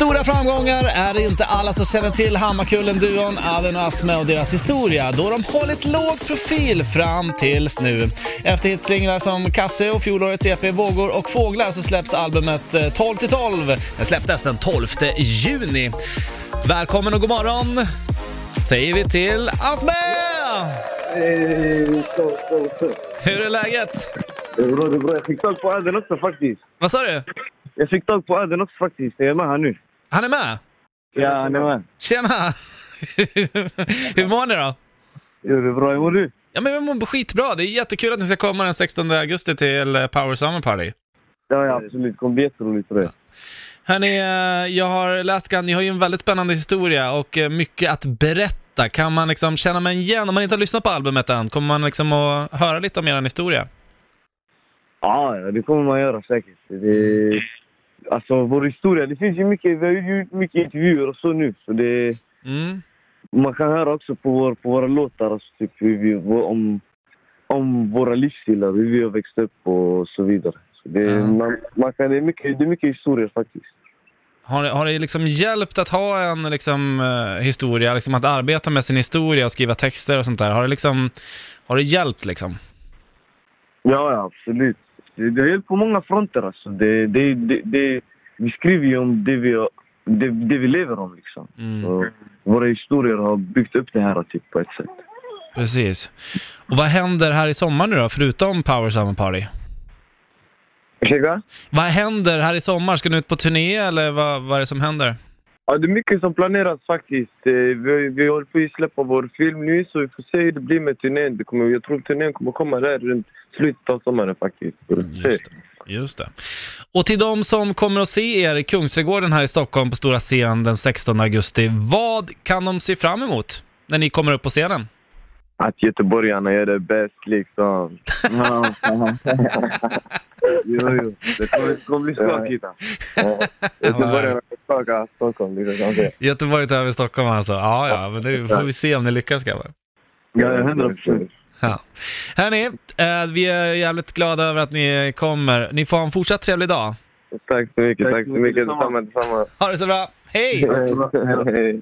är det inte alla som känner till Hammarkullen-duon Allen och Asme och deras historia, då de hållit låg profil fram tills nu. Efter hitsinglar som Kasse och fjolårets EP Vågor och Fåglar så släpps albumet eh, 12 till 12. Det släpptes den 12 juni. Välkommen och god morgon säger vi till Asme! Eh. Hur är läget? Det är bra, det är bra. Jag fick tag på Aden också faktiskt. Vad sa du? Jag fick tag på Aden också faktiskt. Jag är med här nu. Han är med? Ja, han är med. Tjena! Hur mår ni då? Jo, det är bra. Hur mår du? Ja men jag mår skitbra, det är jättekul att ni ska komma den 16 augusti till eh, Power Summer Party. Ja, ja absolut. Det kommer bli jätteroligt tror jag. Hörni, eh, jag har läst, ni har ju en väldigt spännande historia och eh, mycket att berätta. Kan man liksom känna mig igen, om man inte har lyssnat på albumet än, kommer man liksom att höra lite om er historia? Ja, det kommer man göra säkert. Det, alltså vår historia, det finns ju mycket, vi har ju gjort mycket intervjuer och så nu. Så det, Mm. man kan höra också på, vår, på våra låtar alltså, typ, vi, om, om våra livsstilar, hur vi har växt upp och så vidare. Så det, Ja. man, man kan, det, är mycket, det är mycket historier faktiskt. Har, det- har det liksom hjälpt att ha en liksom, eh, historia, liksom att arbeta med sin historia och skriva texter och sånt där? Har det liksom, har det hjälpt liksom? Ja, ja absolut. Det, det har hjälpt på många fronter. Alltså. Det, det, det, det, vi skriver ju om det vi, det, det vi lever om. Liksom. Mm. Våra historier har byggt upp det här typ, på ett sätt. Precis. Och vad händer här i sommar nu då, förutom Power Summer Party? Ursäkta? Vad händer här i sommar? Ska ni ut på turné eller vad, vad är det som händer? Ja, det är mycket som planeras faktiskt. Eh, Vi, vi håller på att släppa vår film nu, så vi får se hur det blir med turnén. Det kommer, jag tror turnén kommer komma där runt slutet av sommaren faktiskt. Se. Just det. Just det. Och till de som kommer att se er i Kungsträdgården här i Stockholm på stora scen den 16 augusti, vad kan de se fram emot när ni kommer upp på scenen? Att göteborgarna gör det bäst liksom. jo, jo. Det kommer, det kommer bli skakigt. Göteborgarna skakar Stockholm. Liksom, kan man säga. Göteborg tar över Stockholm alltså? Ja, ja, men det får vi se om ni lyckas grabbar. Ja, hundra procent. Ja. Hörni, eh, vi är jävligt glada över att ni kommer. Ni får ha en fortsatt trevlig dag. Tack så mycket. Tack så mycket. Detsamma, detsamma. Ha det så bra. Hej! Hej.